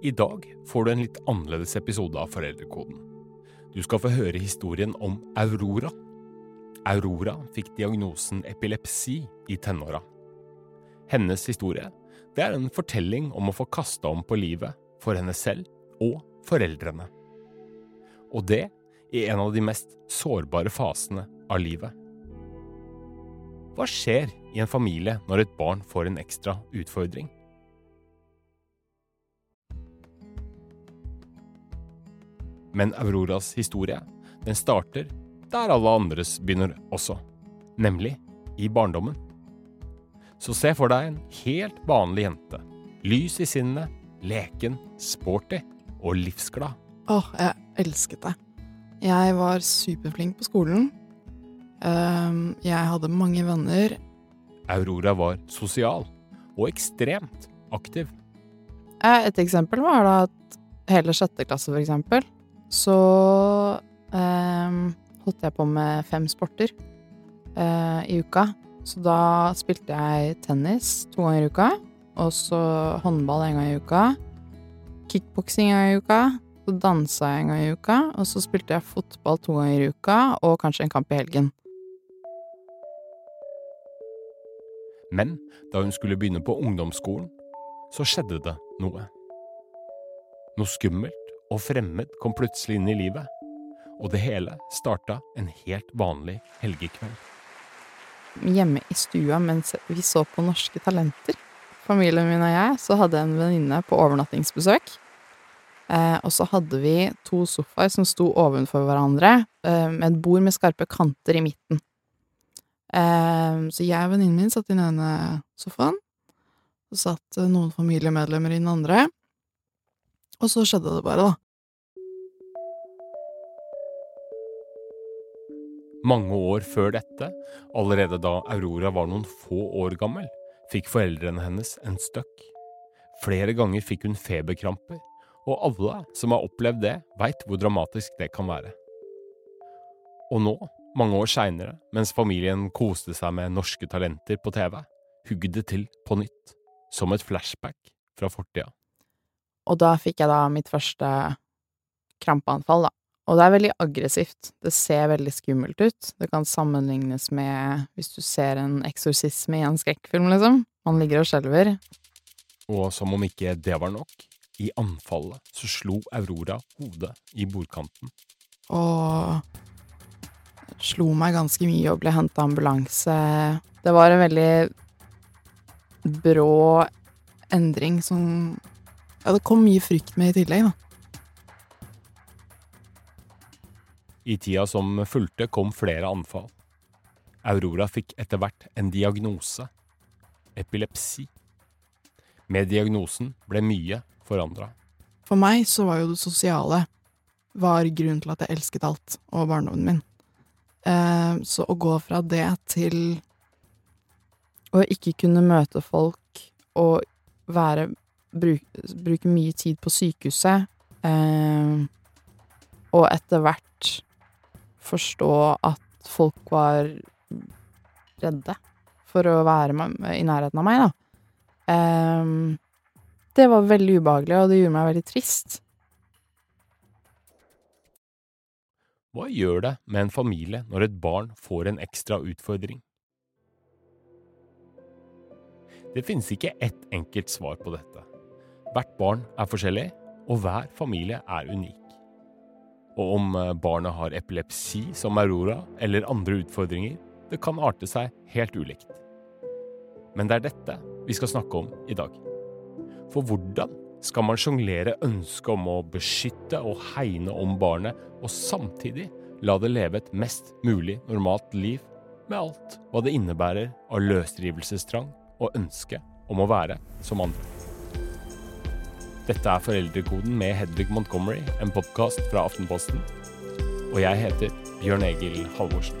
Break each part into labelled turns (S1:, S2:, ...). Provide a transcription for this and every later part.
S1: I dag får du en litt annerledes episode av Foreldrekoden. Du skal få høre historien om Aurora. Aurora fikk diagnosen epilepsi i tenåra. Hennes historie det er en fortelling om å få kasta om på livet for henne selv og foreldrene. Og det i en av de mest sårbare fasene av livet. Hva skjer i en familie når et barn får en ekstra utfordring? Men Auroras historie, den starter der alle andres begynner også, nemlig i barndommen. Så se for deg en helt vanlig jente. Lys i sinnet, leken, sporty og livsglad.
S2: Åh, jeg elsket det. Jeg var superflink på skolen. Ehm, jeg hadde mange venner.
S1: Aurora var sosial og ekstremt aktiv.
S2: Eh, Et eksempel var da at hele sjette klasse, for eksempel, så ehm, holdt jeg på med fem sporter eh, i uka. Så da spilte jeg tennis to ganger i uka, og så håndball en gang i uka. Kickboksing en gang i uka. Så dansa jeg en gang i uka, og så spilte jeg fotball to ganger i uka, og kanskje en kamp i helgen.
S1: Men da hun skulle begynne på ungdomsskolen, så skjedde det noe. Noe skummelt og fremmed kom plutselig inn i livet, og det hele starta en helt vanlig helgekveld.
S2: Hjemme i stua mens vi så på Norske Talenter, familien min og jeg, så hadde en venninne på overnattingsbesøk. Eh, og så hadde vi to sofaer som sto ovenfor hverandre, eh, med et bord med skarpe kanter i midten. Eh, så jeg og venninnen min satt i den ene sofaen, og satt eh, noen familiemedlemmer i den andre. Og så skjedde det bare, da.
S1: Mange år før dette, allerede da Aurora var noen få år gammel, fikk foreldrene hennes en støkk. Flere ganger fikk hun feberkramper, og alle som har opplevd det, veit hvor dramatisk det kan være. Og nå, mange år seinere, mens familien koste seg med norske talenter på TV, hugg det til på nytt, som et flashback fra fortida.
S2: Og da fikk jeg da mitt første krampeanfall, da. Og det er veldig aggressivt. Det ser veldig skummelt ut. Det kan sammenlignes med hvis du ser en eksorsisme i en skrekkfilm, liksom. Man ligger og skjelver.
S1: Og som om ikke det var nok, i anfallet så slo Aurora hodet i bordkanten.
S2: Og slo meg ganske mye og ble henta ambulanse. Det var en veldig brå endring som Ja, det kom mye frykt med i tillegg, da.
S1: I tida som fulgte, kom flere anfall. Aurora fikk etter hvert en diagnose epilepsi. Med diagnosen ble mye forandra.
S2: For meg så var jo det sosiale var grunnen til at jeg elsket alt, og barndommen min. Eh, så å gå fra det til å ikke kunne møte folk og være Bruke, bruke mye tid på sykehuset, eh, og etter hvert forstå at folk var redde for å være i nærheten av meg, da. Eh, det var veldig ubehagelig, og det gjorde meg veldig trist.
S1: Hva gjør det med en familie når et barn får en ekstra utfordring? Det finnes ikke ett enkelt svar på dette. Hvert barn er forskjellig, og hver familie er unik. Og om eh, barnet har epilepsi som Aurora, eller andre utfordringer, det kan arte seg helt ulikt. Men det er dette vi skal snakke om i dag. For hvordan skal man sjonglere ønsket om å beskytte og hegne om barnet, og samtidig la det leve et mest mulig normalt liv, med alt hva det innebærer av løsrivelsestrang og ønske om å være som andre? Dette er Foreldrekoden med Hedvig Montgomery, en podkast fra Aftenposten. Og jeg heter Bjørn Egil Halvorsen.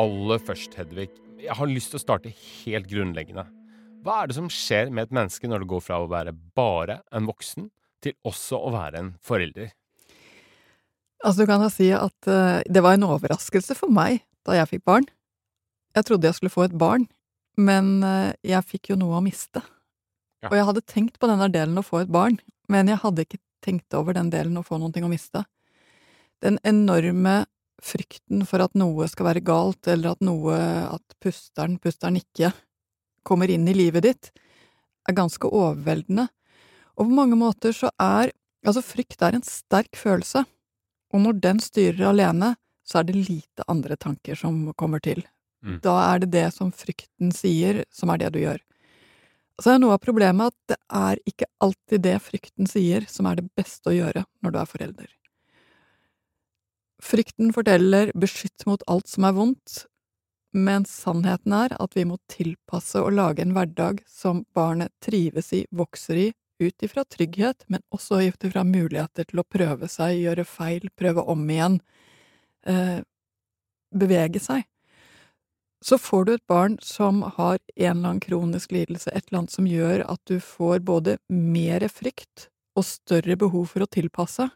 S1: Aller først, Hedvig, jeg har lyst til å starte helt grunnleggende. Hva er det som skjer med et menneske når det går fra å være bare en voksen til også å være en forelder?
S3: Altså, du kan jo si at uh, det var en overraskelse for meg da jeg fikk barn. Jeg trodde jeg skulle få et barn, men uh, jeg fikk jo noe å miste.
S1: Ja.
S3: Og jeg hadde tenkt på den der delen å få et barn, men jeg hadde ikke tenkt over den delen å få noe å miste. Den enorme frykten for at noe skal være galt, eller at noe At pusteren, pusteren ikke kommer inn i livet ditt, er ganske overveldende. Og på mange måter så er Altså, frykt er en sterk følelse, og når den styrer alene, så er det lite andre tanker som kommer til.
S1: Mm.
S3: Da er det det som frykten sier, som er det du gjør. Så er noe av problemet at det er ikke alltid det frykten sier, som er det beste å gjøre når du er forelder. Frykten forteller beskytt mot alt som er vondt, mens sannheten er at vi må tilpasse og lage en hverdag som barnet trives i, vokser i, ut ifra trygghet, men også ut ifra muligheter til å prøve seg, gjøre feil, prøve om igjen, eh, bevege seg. Så får du et barn som har en eller annen kronisk lidelse, et eller annet som gjør at du får både mer frykt og større behov for å tilpasse,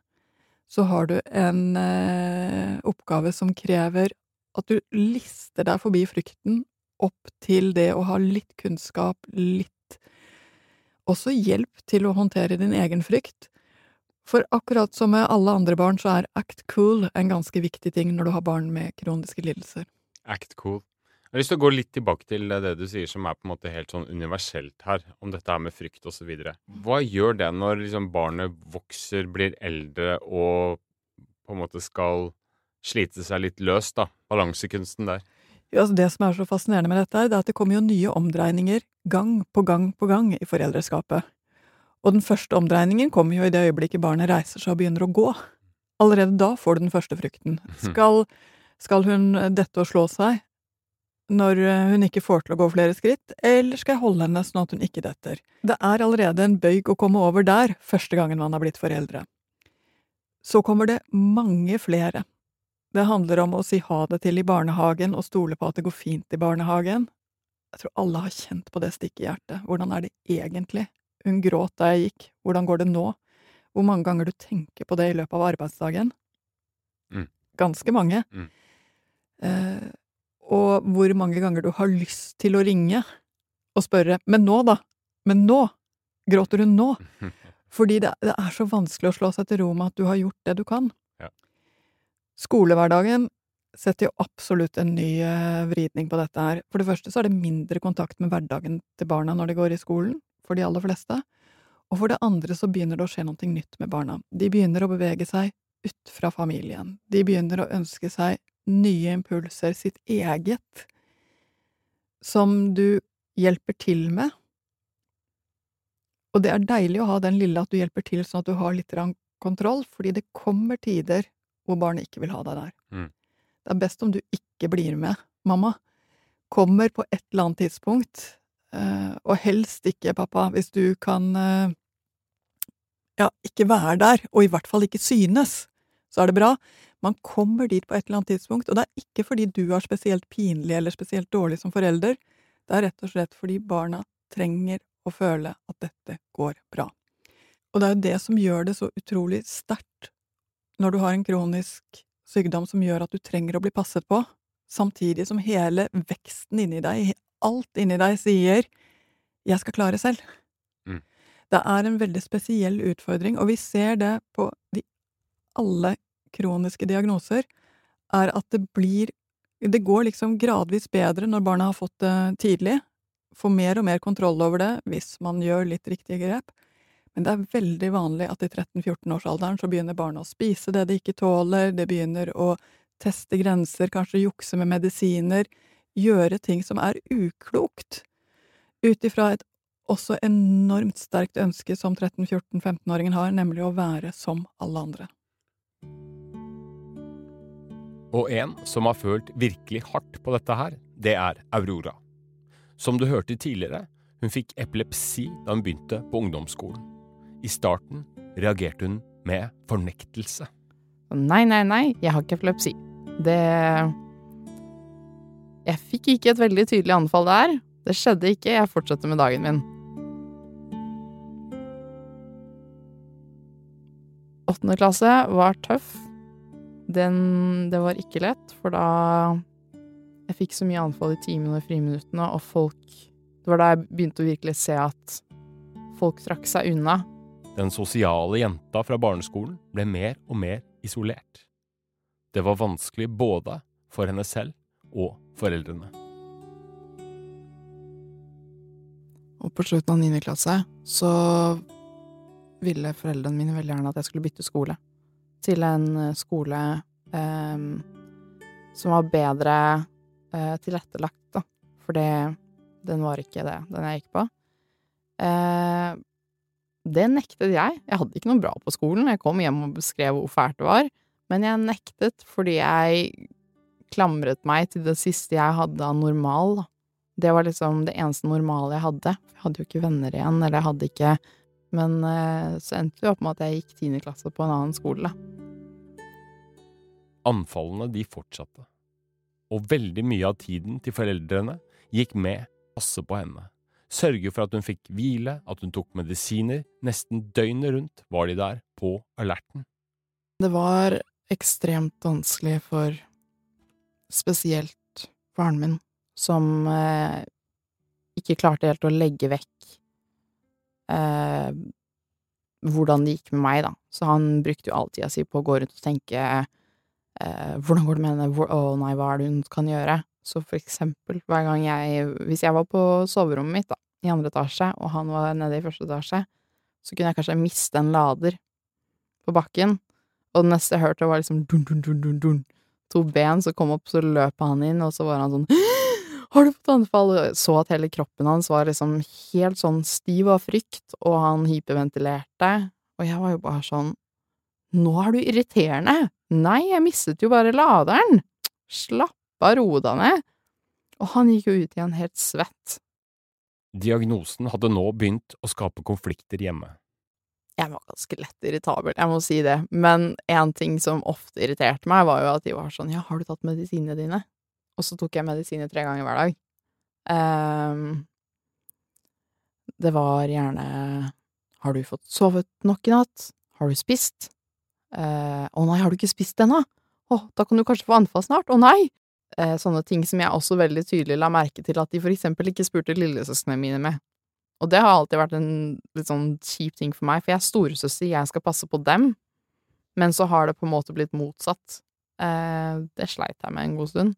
S3: så har du en eh, oppgave som krever at du lister deg forbi frykten opp til det å ha litt kunnskap, litt også hjelp til å håndtere din egen frykt. For akkurat som med alle andre barn, så er act cool en ganske viktig ting når du har barn med kroniske lidelser.
S1: Act cool. Jeg har lyst til å gå litt tilbake til det du sier som er på en måte helt sånn universelt her, om dette her med frykt osv. Hva gjør det når liksom barnet vokser, blir eldre og på en måte skal slite seg litt løs, da? Balansekunsten der.
S3: Altså det som er så fascinerende med dette, er at det kommer jo nye omdreininger gang på gang på gang i foreldreskapet. Og den første omdreiningen kommer jo i det øyeblikket barnet reiser seg og begynner å gå. Allerede da får du den første frykten. Skal, skal hun dette og slå seg når hun ikke får til å gå flere skritt, eller skal jeg holde henne sånn at hun ikke detter? Det er allerede en bøyg å komme over der første gangen man har blitt foreldre. Så kommer det mange flere. Det handler om å si ha det til i barnehagen og stole på at det går fint i barnehagen. Jeg tror alle har kjent på det stikket i hjertet. Hvordan er det egentlig? Hun gråt da jeg gikk. Hvordan går det nå? Hvor mange ganger du tenker på det i løpet av arbeidsdagen?
S1: Mm.
S3: Ganske mange.
S1: Mm.
S3: Eh, og hvor mange ganger du har lyst til å ringe og spørre Men nå, da? Men nå? Gråter hun nå? Fordi det, det er så vanskelig å slå seg til ro med at du har gjort det du kan. Skolehverdagen setter jo absolutt en ny eh, vridning på dette her. For det første så er det mindre kontakt med hverdagen til barna når de går i skolen, for de aller fleste. Og for det andre så begynner det å skje noe nytt med barna. De begynner å bevege seg ut fra familien. De begynner å ønske seg nye impulser, sitt eget, som du hjelper til med. Og det er deilig å ha den lille at du hjelper til sånn at du har litt kontroll, fordi det kommer tider hvor barnet ikke vil ha deg der.
S1: Mm.
S3: Det er best om du ikke blir med, mamma. Kommer på et eller annet tidspunkt, eh, og helst ikke, pappa, hvis du kan eh, ja, ikke være der, og i hvert fall ikke synes, så er det bra. Man kommer dit på et eller annet tidspunkt, og det er ikke fordi du er spesielt pinlig eller spesielt dårlig som forelder, det er rett og slett fordi barna trenger å føle at dette går bra. Og det er jo det som gjør det så utrolig sterkt når du har en kronisk sykdom som gjør at du trenger å bli passet på, samtidig som hele veksten inni deg, alt inni deg, sier jeg skal klare selv.
S1: Mm.
S3: Det er en veldig spesiell utfordring, og vi ser det på de alle kroniske diagnoser, er at det blir Det går liksom gradvis bedre når barna har fått det tidlig, får mer og mer kontroll over det hvis man gjør litt riktige grep, men det er veldig vanlig at i 13-14-årsalderen så begynner barna å spise det de ikke tåler, det begynner å teste grenser, kanskje jukse med medisiner, gjøre ting som er uklokt, ut ifra et også enormt sterkt ønske som 13-14-15-åringen har, nemlig å være som alle andre.
S1: Og en som har følt virkelig hardt på dette her, det er Aurora. Som du hørte tidligere, hun fikk epilepsi da hun begynte på ungdomsskolen. I starten reagerte hun med fornektelse.
S2: Nei, nei, nei, jeg har ikke epilepsi. Det Jeg fikk ikke et veldig tydelig anfall der. Det skjedde ikke, jeg fortsetter med dagen min. Åttende klasse var tøff. Den Det var ikke lett, for da Jeg fikk så mye anfall i timene og friminuttene, og folk Det var da jeg begynte å virkelig se at folk trakk seg unna.
S1: Den sosiale jenta fra barneskolen ble mer og mer isolert. Det var vanskelig både for henne selv og foreldrene.
S2: Og på slutten av niende klasse så ville foreldrene mine veldig gjerne at jeg skulle bytte skole. Til en eh, skole eh, som var bedre eh, tilrettelagt, da. For den var ikke det, den jeg gikk på. Eh, det nektet jeg. Jeg hadde ikke noe bra på skolen. Jeg kom hjem og beskrev hvor fælt det var. Men jeg nektet fordi jeg klamret meg til det siste jeg hadde av normal. Det var liksom det eneste normale jeg hadde. Jeg hadde jo ikke venner igjen, eller jeg hadde ikke Men eh, så endte det opp med at jeg gikk tiende klasse på en annen skole.
S1: Anfallene de fortsatte, og veldig mye av tiden til foreldrene gikk med passe på henne, sørge for at hun fikk hvile, at hun tok medisiner, nesten døgnet rundt var de der på alerten.
S2: Det var ekstremt vanskelig for spesielt faren min, som eh, ikke klarte helt å legge vekk eh, hvordan det gikk med meg, da. Så han brukte jo all tida si på å gå rundt og tenke eh, hvordan går det med henne, å oh, nei, hva er det hun kan gjøre? Så for eksempel, hver gang jeg, hvis jeg var på soverommet mitt, da, i andre etasje, og han var nede i første etasje, så kunne jeg kanskje miste en lader på bakken, og det neste jeg hørte var liksom dun, dun, dun, dun, dun. To ben som kom opp, så løp han inn, og så var han sånn har du fått anfall? Og så at hele kroppen hans var liksom helt sånn stiv av frykt, og han hyperventilerte. Og jeg var jo bare sånn Nå er du irriterende! Nei, jeg mistet jo bare laderen! Slapp av, ro deg ned! Og han gikk jo ut igjen helt svett.
S1: Diagnosen hadde nå begynt å skape konflikter hjemme.
S2: Jeg var ganske lett irritabel, jeg må si det, men en ting som ofte irriterte meg, var jo at de var sånn ja, har du tatt medisinene dine? Og så tok jeg medisiner tre ganger hver dag. Um, det var gjerne Har du fått sovet nok i natt? Har du spist? Uh, å nei, har du ikke spist ennå? Å, da kan du kanskje få anfall snart? Å nei! Uh, sånne ting som jeg også veldig tydelig la merke til at de for eksempel ikke spurte lillesøsknene mine med. Og det har alltid vært en litt sånn kjip ting for meg, for jeg er storesøster, jeg skal passe på dem, men så har det på en måte blitt motsatt. Eh, det sleit jeg med en god stund.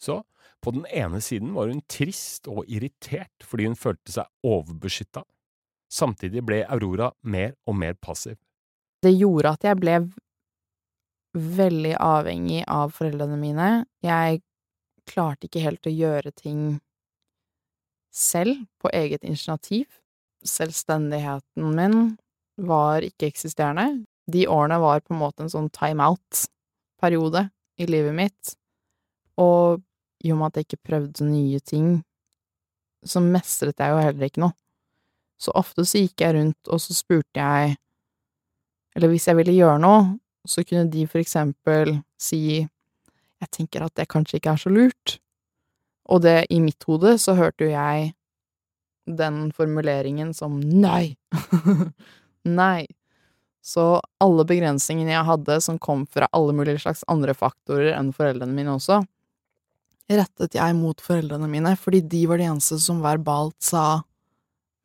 S1: Så på den ene siden var hun trist og irritert fordi hun følte seg overbeskytta. Samtidig ble Aurora mer og mer passiv.
S2: Det gjorde at jeg ble veldig avhengig av foreldrene mine. Jeg klarte ikke helt å gjøre ting selv, på eget initiativ. Selvstendigheten min var ikke-eksisterende. De årene var på en måte en sånn time out-periode i livet mitt. Og i og med at jeg ikke prøvde nye ting, så mestret jeg jo heller ikke noe. Så ofte så gikk jeg rundt, og så spurte jeg Eller hvis jeg ville gjøre noe, så kunne de for eksempel si Jeg tenker at det kanskje ikke er så lurt. Og det, i mitt hode, så hørte jo jeg den formuleringen som nei. nei. Så alle begrensningene jeg hadde, som kom fra alle mulige slags andre faktorer enn foreldrene mine også, rettet jeg mot foreldrene mine, fordi de var de eneste som verbalt sa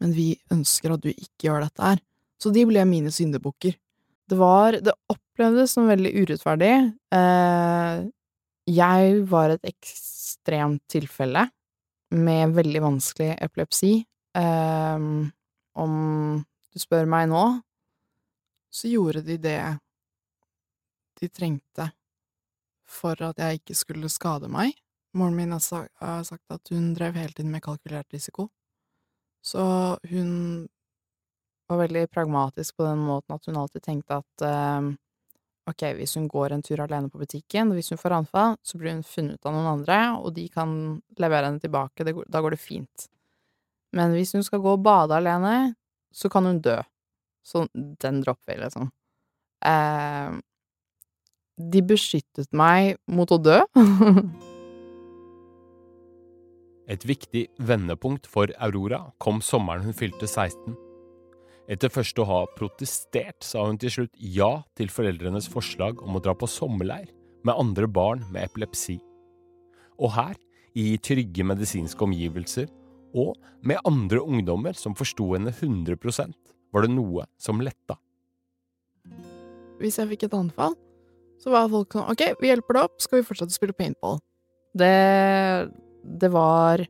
S2: men vi ønsker at du ikke gjør dette her. Så de ble mine syndebukker. Det var Det opplevdes som veldig urettferdig. Eh, jeg var et ekstremt tilfelle med veldig vanskelig epilepsi. Eh, om du spør meg nå, så gjorde de det de trengte for at jeg ikke skulle skade meg. Moren min har sagt at hun drev hele tiden med kalkulert risiko. Så hun var veldig pragmatisk på den måten at hun alltid tenkte at uh, ok, hvis hun går en tur alene på butikken, og hvis hun får anfall, så blir hun funnet av noen andre, og de kan levere henne tilbake, går, da går det fint. Men hvis hun skal gå og bade alene, så kan hun dø. Så den dropper vi, liksom. Uh, de beskyttet meg mot å dø.
S1: Et viktig vendepunkt for Aurora kom sommeren hun fylte 16. Etter først å ha protestert, sa hun til slutt ja til foreldrenes forslag om å dra på sommerleir med andre barn med epilepsi. Og her, i trygge medisinske omgivelser, og med andre ungdommer som forsto henne 100% var det noe som letta.
S2: Hvis jeg fikk et anfall, så var folk sånn OK, vi hjelper deg opp, skal vi fortsette å spille paintball? Det Det var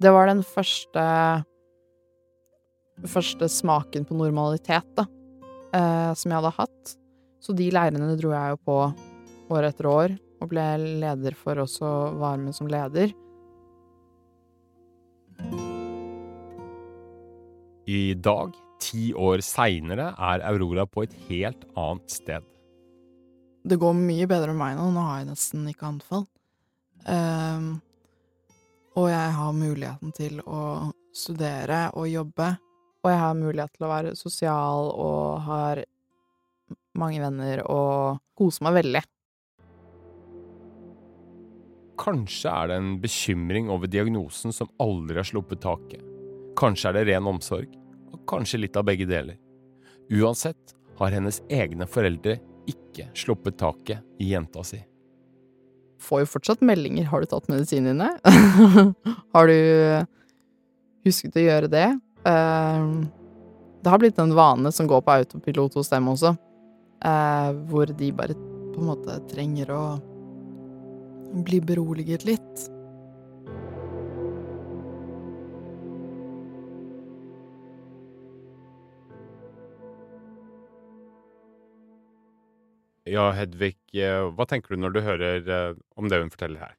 S2: Det var den første Første smaken på normalitet, da, eh, som jeg hadde hatt. Så de leirene dro jeg jo på år etter år, og ble leder for også, varme som leder.
S1: I dag, ti år seinere, er Aurora på et helt annet sted.
S2: Det går mye bedre med meg nå, nå har jeg nesten ikke anfall. Um, og jeg har muligheten til å studere og jobbe. Og jeg har mulighet til å være sosial og har mange venner og koser meg veldig.
S1: Kanskje er det en bekymring over diagnosen som aldri har sluppet taket. Kanskje er det ren omsorg, og kanskje litt av begge deler. Uansett har hennes egne foreldre ikke sluppet taket i jenta si.
S2: Får jo fortsatt meldinger 'har du tatt medisinene har du husket å gjøre det? Uh, det har blitt en vane som går på autopilot hos dem også, uh, hvor de bare på en måte trenger å bli beroliget litt.
S1: Ja, Hedvig, eh, hva tenker du når du hører eh, om det hun forteller her?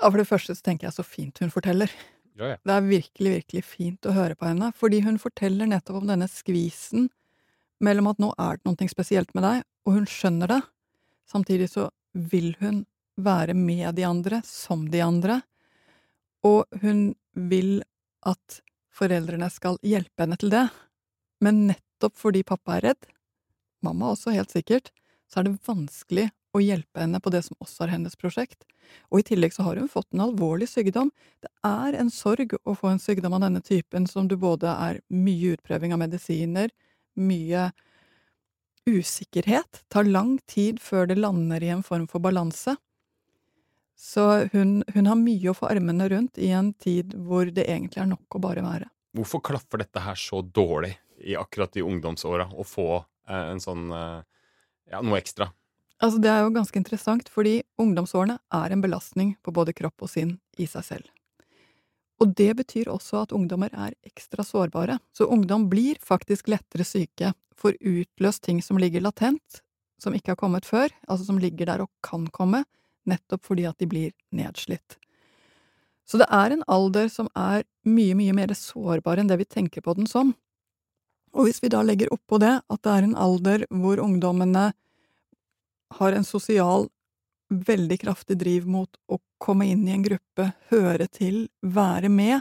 S3: Ja, For det første så tenker jeg så fint hun forteller.
S1: Ja, ja.
S3: Det er virkelig, virkelig fint å høre på henne, fordi hun forteller nettopp om denne skvisen mellom at nå er det noe spesielt med deg, og hun skjønner det. Samtidig så vil hun være med de andre, som de andre, og hun vil at foreldrene skal hjelpe henne til det, men nettopp fordi pappa er redd, mamma også helt sikkert, så er det vanskelig å hjelpe henne på det som også er hennes prosjekt. Og i tillegg så har hun fått en alvorlig sykdom. Det er en sorg å få en sykdom av denne typen som du både er mye utprøving av medisiner, mye usikkerhet, tar lang tid før det lander i en form for balanse. Så hun, hun har mye å få armene rundt i en tid hvor det egentlig er nok å bare være.
S1: Hvorfor klaffer dette her så dårlig i akkurat i ungdomsåra, å få eh, en sånn eh, ja, noe ekstra?
S3: Altså, det er jo ganske interessant, fordi ungdomsårene er en belastning på både kropp og sinn i seg selv. Og det betyr også at ungdommer er ekstra sårbare, så ungdom blir faktisk lettere syke, får utløst ting som ligger latent, som ikke har kommet før, altså som ligger der og kan komme, nettopp fordi at de blir nedslitt. Så det er en alder som er mye, mye mer sårbar enn det vi tenker på den som. Og hvis vi da legger oppå det at det er en alder hvor ungdommene har en sosial, veldig kraftig driv mot å komme inn i en gruppe, høre til, være med,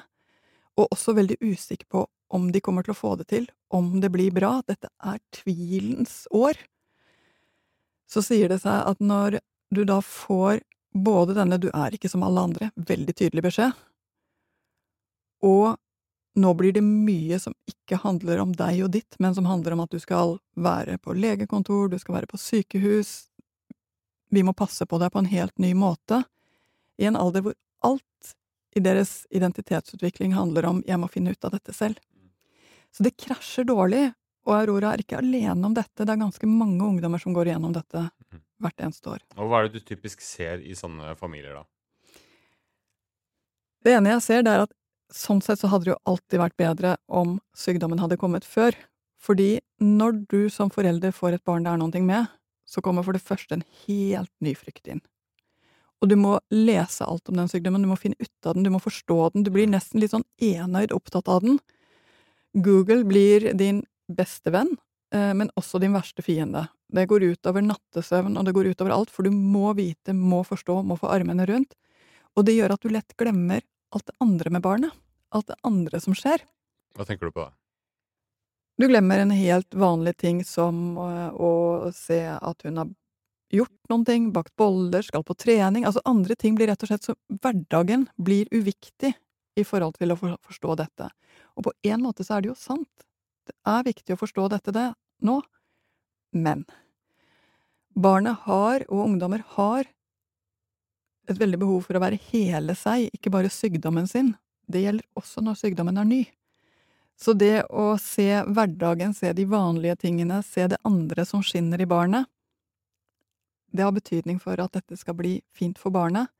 S3: og også veldig usikker på om de kommer til å få det til, om det blir bra, dette er tvilens år, så sier det seg at når du da får både denne du er ikke som alle andre, veldig tydelig beskjed, og nå blir det mye som ikke handler om deg og ditt, men som handler om at du skal være på legekontor, du skal være på sykehus, vi må passe på deg på en helt ny måte, i en alder hvor alt i deres identitetsutvikling handler om jeg må finne ut av dette selv. Så det krasjer dårlig, og Aurora er ikke alene om dette, det er ganske mange ungdommer som går igjennom dette mhm. hvert eneste år.
S1: Og hva er det du typisk ser i sånne familier, da?
S3: Det ene jeg ser, det er at sånn sett så hadde det jo alltid vært bedre om sykdommen hadde kommet før. Fordi når du som forelder får et barn det er noe med, så kommer for det første en helt ny frykt inn. Og du må lese alt om den sykdommen, du må finne ut av den, du må forstå den, du blir nesten litt sånn enøyd opptatt av den. Google blir din beste venn, eh, men også din verste fiende. Det går utover nattesøvn, og det går utover alt, for du må vite, må forstå, må få armene rundt. Og det gjør at du lett glemmer alt det andre med barnet. Alt det andre som skjer.
S1: Hva tenker du på da?
S3: Du glemmer en helt vanlig ting som å, å se at hun har gjort noen ting, bakt boller, skal på trening… Altså andre ting blir rett og slett så Hverdagen blir uviktig i forhold til å forstå dette. Og på en måte så er det jo sant. Det er viktig å forstå dette det, nå, men barnet har, og ungdommer har, et veldig behov for å være hele seg, ikke bare sykdommen sin. Det gjelder også når sykdommen er ny. Så det å se hverdagen, se de vanlige tingene, se det andre som skinner i barnet, det har betydning for at dette skal bli fint for barnet.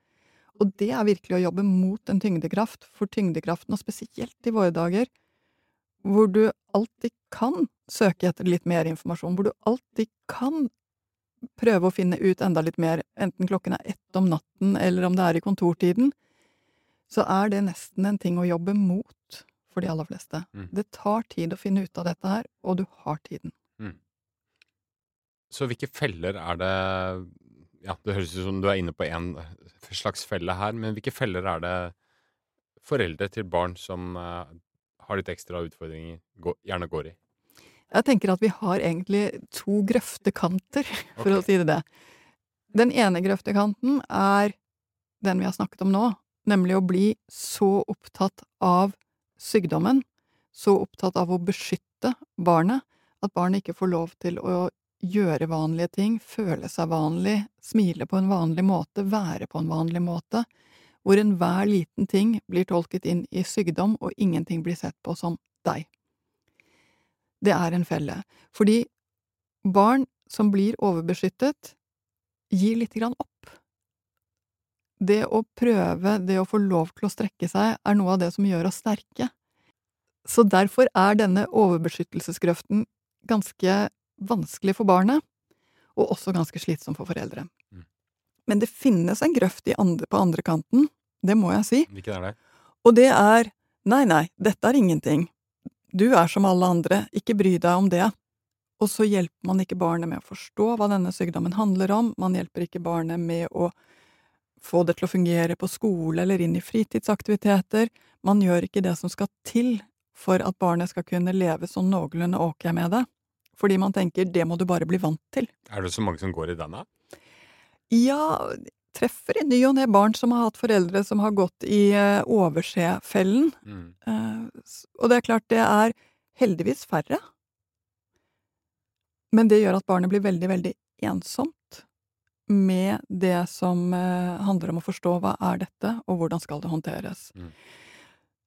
S3: Og det er virkelig å jobbe mot en tyngdekraft, for tyngdekraften, og spesielt i våre dager, hvor du alltid kan søke etter litt mer informasjon, hvor du alltid kan prøve å finne ut enda litt mer, enten klokken er ett om natten eller om det er i kontortiden, så er det nesten en ting å jobbe mot for de aller fleste.
S1: Mm.
S3: Det tar tid å finne ut av dette her, og du har tiden.
S1: Så hvilke feller er det Ja, det høres ut som du er inne på en slags felle her, men hvilke feller er det foreldre til barn som eh, har litt ekstra utfordringer, gjerne går i?
S3: Jeg tenker at vi har egentlig to grøftekanter, for
S1: okay.
S3: å si det det. Den ene grøftekanten er den vi har snakket om nå, nemlig å bli så opptatt av sykdommen, så opptatt av å beskytte barnet, at barnet ikke får lov til å gjøre vanlige ting, føle seg vanlig, smile på en vanlig måte, være på en vanlig måte, hvor enhver liten ting blir tolket inn i sykdom, og ingenting blir sett på som deg. Det er en felle, fordi barn som blir overbeskyttet, gir lite grann opp. Det å prøve, det å få lov til å strekke seg, er noe av det som gjør oss sterke. Så derfor er denne overbeskyttelsesgrøften ganske vanskelig for barnet, og også ganske slitsom for foreldre.
S1: Mm.
S3: Men det finnes en grøft i andre, på andre kanten, det må jeg si,
S1: Hvilken er det?
S3: og det er nei, nei, dette er ingenting, du er som alle andre, ikke bry deg om det. Og så hjelper man ikke barnet med å forstå hva denne sykdommen handler om, man hjelper ikke barnet med å få det til å fungere på skole eller inn i fritidsaktiviteter, man gjør ikke det som skal til for at barnet skal kunne leve sånn noenlunde ok med det, fordi man tenker det må du bare bli vant til.
S1: Er det så mange som går i denne?
S3: Ja, treffer i ny og ne barn som har hatt foreldre som har gått i eh, overse-fellen,
S1: Mm.
S3: Uh, Og det er klart, det er heldigvis færre. Men det gjør at barnet blir veldig, veldig ensomt med det som eh, handler om å forstå hva er dette, og hvordan skal det håndteres.
S1: Mm.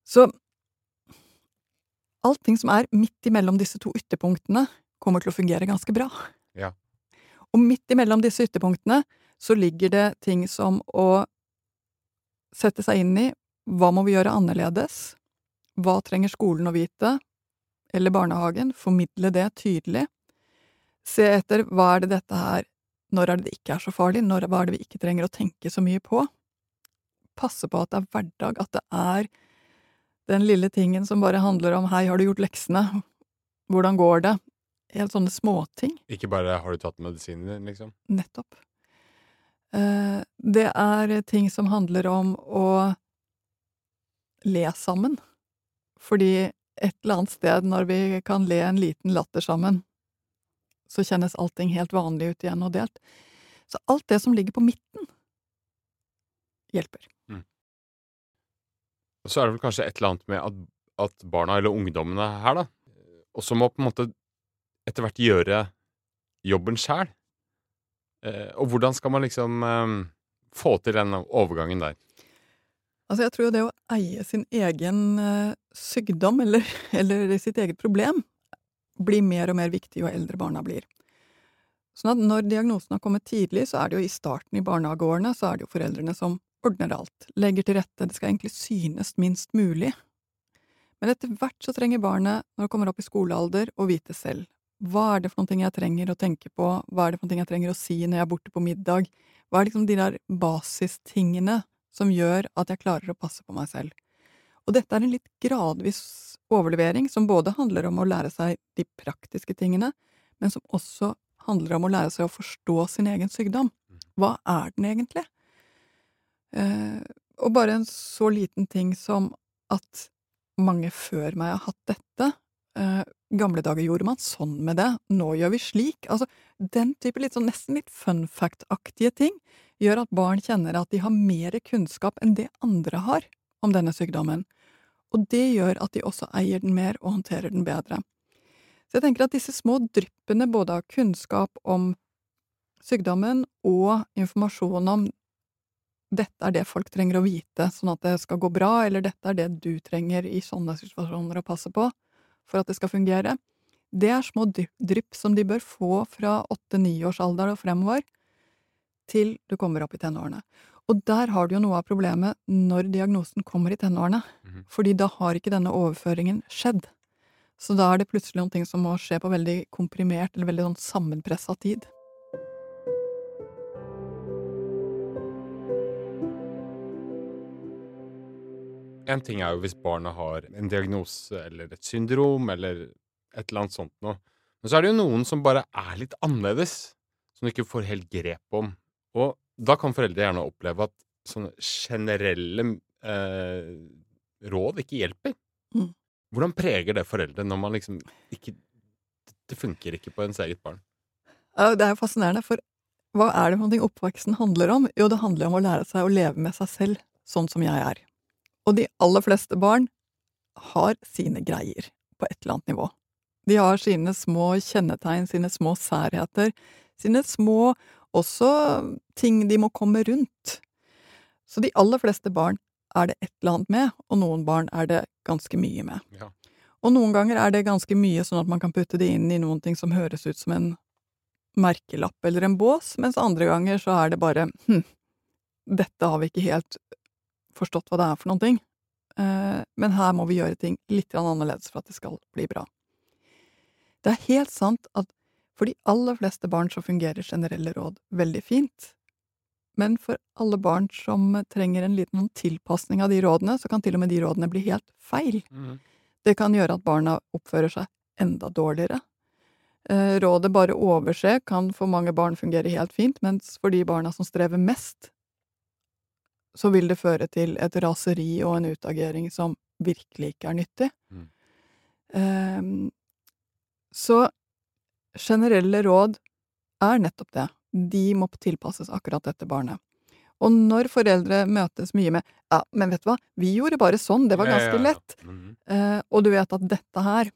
S3: Så allting som er midt imellom disse to ytterpunktene, kommer til å fungere ganske bra.
S1: Ja.
S3: Og midt imellom disse ytterpunktene så ligger det ting som å sette seg inn i hva må vi gjøre annerledes, hva trenger skolen å vite, eller barnehagen, formidle det tydelig, se etter hva er det dette her, når er det det ikke er så farlig, når hva er det vi ikke trenger å tenke så mye på, passe på at det er hverdag, at det er den lille tingen som bare handler om hei, har du gjort leksene, hvordan går det, helt sånne småting.
S1: Ikke bare 'har du tatt medisinen din', liksom?
S3: Nettopp. Eh, Det er ting som handler om å le sammen. Fordi et eller annet sted når vi kan le en liten latter sammen, så kjennes allting helt vanlig ut igjen og delt. Så alt det som ligger på midten, hjelper.
S1: Og så er det vel kanskje et eller annet med at, at barna, eller ungdommene her, da, også må på en måte etter hvert gjøre jobben sjæl. Eh, og hvordan skal man liksom eh, få til den overgangen der?
S3: Altså, jeg tror jo det å eie sin egen eh, sykdom, eller, eller sitt eget problem, blir mer og mer viktig jo eldre barna blir. Sånn at når diagnosen har kommet tidlig, så er det jo i starten i barnehageårene, så er det jo foreldrene som ordner alt, legger til rette, det skal egentlig synes minst mulig. Men etter hvert så trenger barnet, når det kommer opp i skolealder, å vite selv. Hva er det for noen ting jeg trenger å tenke på, hva er det for noen ting jeg trenger å si når jeg er borte på middag, hva er liksom de der basistingene som gjør at jeg klarer å passe på meg selv. Og dette er en litt gradvis overlevering som både handler om å lære seg de praktiske tingene, men som også handler om å lære seg å forstå sin egen sykdom. Hva er den egentlig? Eh, og bare en så liten ting som at mange før meg har hatt dette. Eh, gamle dager gjorde man sånn med det, nå gjør vi slik. Altså, den type litt sånn nesten litt fun fact-aktige ting gjør at barn kjenner at de har mer kunnskap enn det andre har om denne sykdommen. Og det gjør at de også eier den mer og håndterer den bedre. Så jeg tenker at disse små dryppene både av kunnskap om sykdommen og informasjon om dette er det folk trenger å vite, sånn at det skal gå bra, eller dette er det du trenger i sånne situasjoner å passe på for at det skal fungere. Det er små drypp som de bør få fra åtte-niårsalder og fremover, til du kommer opp i tenårene. Og der har du jo noe av problemet når diagnosen kommer i tenårene,
S1: Mhm.
S3: fordi da har ikke denne overføringen skjedd. Så da er det plutselig noen ting som må skje på veldig komprimert eller veldig sånn sammenpressa tid.
S1: En ting er jo hvis barna har en diagnose eller et syndrom eller et eller annet sånt noe. Men så er det jo noen som bare er litt annerledes, som du ikke får helt grep om. Og da kan foreldre gjerne oppleve at sånne generelle eh, råd ikke hjelper.
S3: Mm.
S1: Hvordan preger det foreldre når man liksom ikke Det funker ikke på ens eget barn?
S3: Det er jo fascinerende, for hva er det for noe oppveksten handler om? Jo, det handler om å lære seg å leve med seg selv, sånn som jeg er. Og de aller fleste barn har sine greier, på et eller annet nivå. De har sine små kjennetegn, sine små særheter, sine små også ting de må komme rundt. Så de aller fleste barn er det et eller annet med, og noen barn er det ganske mye med.
S1: Ja.
S3: Og noen ganger er det ganske mye sånn at man kan putte det inn i noen ting som høres ut som en merkelapp eller en bås, mens andre ganger så er det bare hm, dette har vi ikke helt forstått hva det er for noen ting, eh, men her må vi gjøre ting litt annerledes for at det skal bli bra. Det er helt sant at for de aller fleste barn så fungerer generelle råd veldig fint, men for alle barn som trenger en liten sånn tilpasning av de rådene, så kan til og med de rådene bli helt feil.
S1: Mm.
S3: Det kan gjøre at barna oppfører seg enda dårligere. Eh, Rådet bare overse kan for mange barn fungere helt fint, mens for de barna som strever mest, så vil det føre til et raseri og en utagering som virkelig ikke er nyttig.
S1: Mm.
S3: Um, så generelle råd er nettopp det. De må tilpasses akkurat dette barnet. Og når foreldre møtes mye med ja, men vet du hva, vi gjorde bare sånn, det var
S1: Ja, ja,
S3: ganske
S1: ja.
S3: lett,
S1: -hmm.
S3: Eh, og du vet at dette her,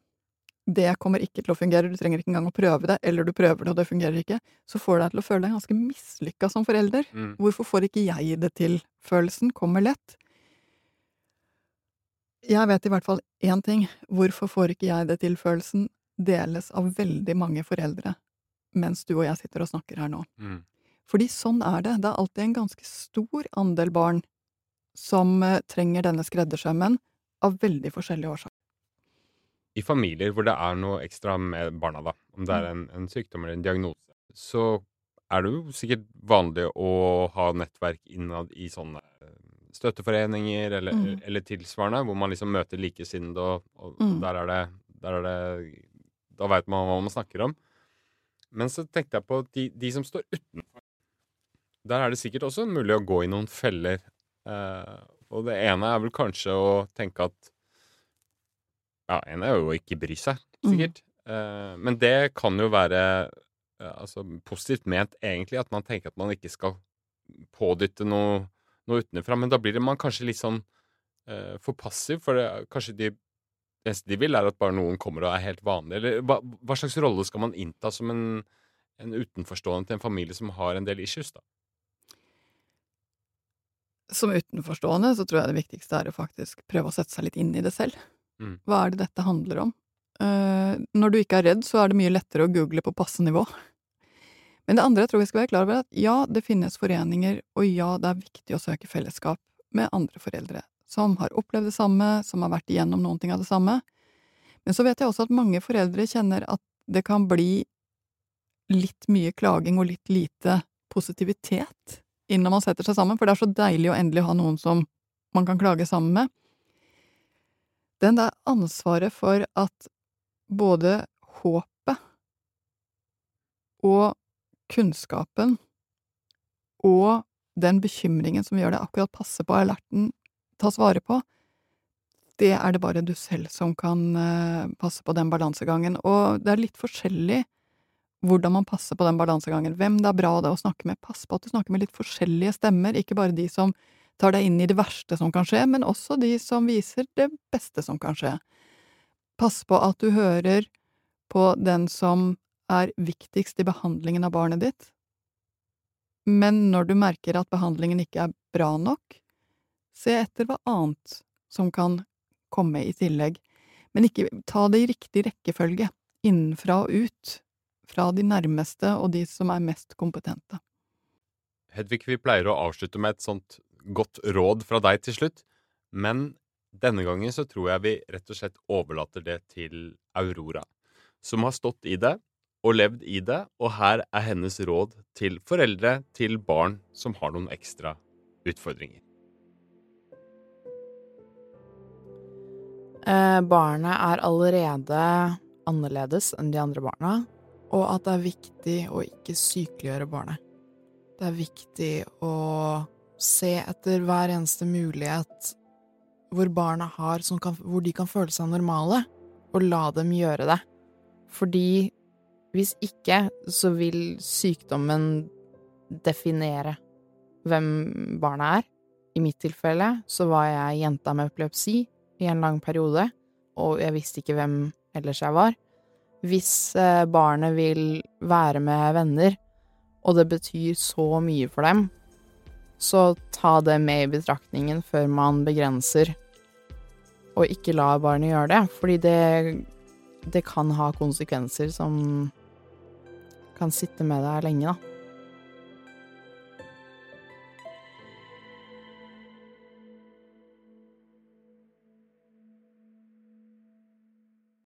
S3: det kommer ikke til å fungere, du trenger ikke engang å prøve det, eller du prøver det og det fungerer ikke, så får deg til å føle deg ganske mislykka som forelder.
S1: Mm.
S3: Hvorfor får ikke jeg det til? Følelsen kommer lett. Jeg vet i hvert fall én ting. Hvorfor får ikke jeg det til? Deles av veldig mange foreldre mens du og jeg sitter og snakker her nå.
S1: Mm.
S3: Fordi sånn er det. Det er alltid en ganske stor andel barn som eh, trenger denne skreddersømmen av veldig forskjellige årsaker.
S1: I familier hvor det er noe ekstra med barna, da, om det er en, en sykdom eller en diagnose, så er det jo sikkert vanlig å ha nettverk innad i sånne eh, støtteforeninger eller,
S3: Mm.
S1: eller tilsvarende, hvor man liksom møter likesinnede, og, og
S3: Mm.
S1: der, er det, der er det Da veit man hva man snakker om. Men så tenkte jeg på de, de som står utenfor. Der er det sikkert også mulig å gå i noen feller. Eh, og det ene er vel kanskje å tenke at Ja, ene er jo å ikke bry seg, sikkert. Eh, men det kan jo være eh, altså, positivt ment, egentlig, at man tenker at man ikke skal pådytte noe, noe utenfra. Men da blir det man kanskje litt sånn eh, for passiv, for det, kanskje de eneste de vil, er at bare noen kommer og er helt vanlig. Eller hva, hva slags rolle skal man innta som en, en utenforstående til en familie som har en del issues, da?
S3: Som utenforstående så tror jeg det viktigste er å faktisk prøve å sette seg litt inn i det selv.
S1: Mm.
S3: Hva er det dette handler om? Uh, når du ikke er redd, så er det mye lettere å google på passe nivå. Men det andre jeg tror vi skal være klar over, er at ja, det finnes foreninger, og ja, det er viktig å søke fellesskap med andre foreldre som har opplevd det samme, som har vært igjennom noen ting av det samme. Men så vet jeg også at mange foreldre kjenner at det kan bli litt mye klaging og litt lite positivitet inn når man setter seg sammen, for det er så deilig å endelig ha noen som man kan klage sammen med. Den der ansvaret for at både håpet og kunnskapen og den bekymringen som gjør deg akkurat passe på alerten, tas vare på, det er det bare du selv som kan eh, passe på den balansegangen. Og det er litt forskjellig hvordan man passer på den balansegangen. Hvem det er bra det å snakke med. Pass på at du snakker med litt forskjellige stemmer, ikke bare de som tar deg inn i det verste som kan skje, men også de som viser det beste som kan skje. Pass på at du hører på den som er viktigst i behandlingen av barnet ditt, men når du merker at behandlingen ikke er bra nok, se etter hva annet som kan komme i tillegg, men ikke ta det i riktig rekkefølge, innenfra og ut, fra de nærmeste og de som er mest kompetente.
S1: Hedvig, vi pleier å avslutte med et sånt godt råd fra deg til slutt, men denne gangen så tror jeg vi rett og slett overlater det til Aurora, som har stått i det og levd i det, og her er hennes råd til foreldre til barn som har noen ekstra utfordringer.
S2: Barnet er allerede annerledes enn de andre barna, og at det er viktig å ikke sykeliggjøre barnet. Det er viktig å se etter hver eneste mulighet hvor barna har, kan, hvor de kan føle seg normale, og la dem gjøre det. Fordi hvis ikke, så vil sykdommen definere hvem barna er. I mitt tilfelle så var jeg jenta med epilepsi i en lang periode, og jeg visste ikke hvem ellers jeg var. Hvis eh, barnet vil være med venner, og det betyr så mye for dem, så ta det med i betraktningen før man begrenser, og ikke la barnet gjøre det, fordi det, det kan ha konsekvenser som kan sitte med deg lenge, da.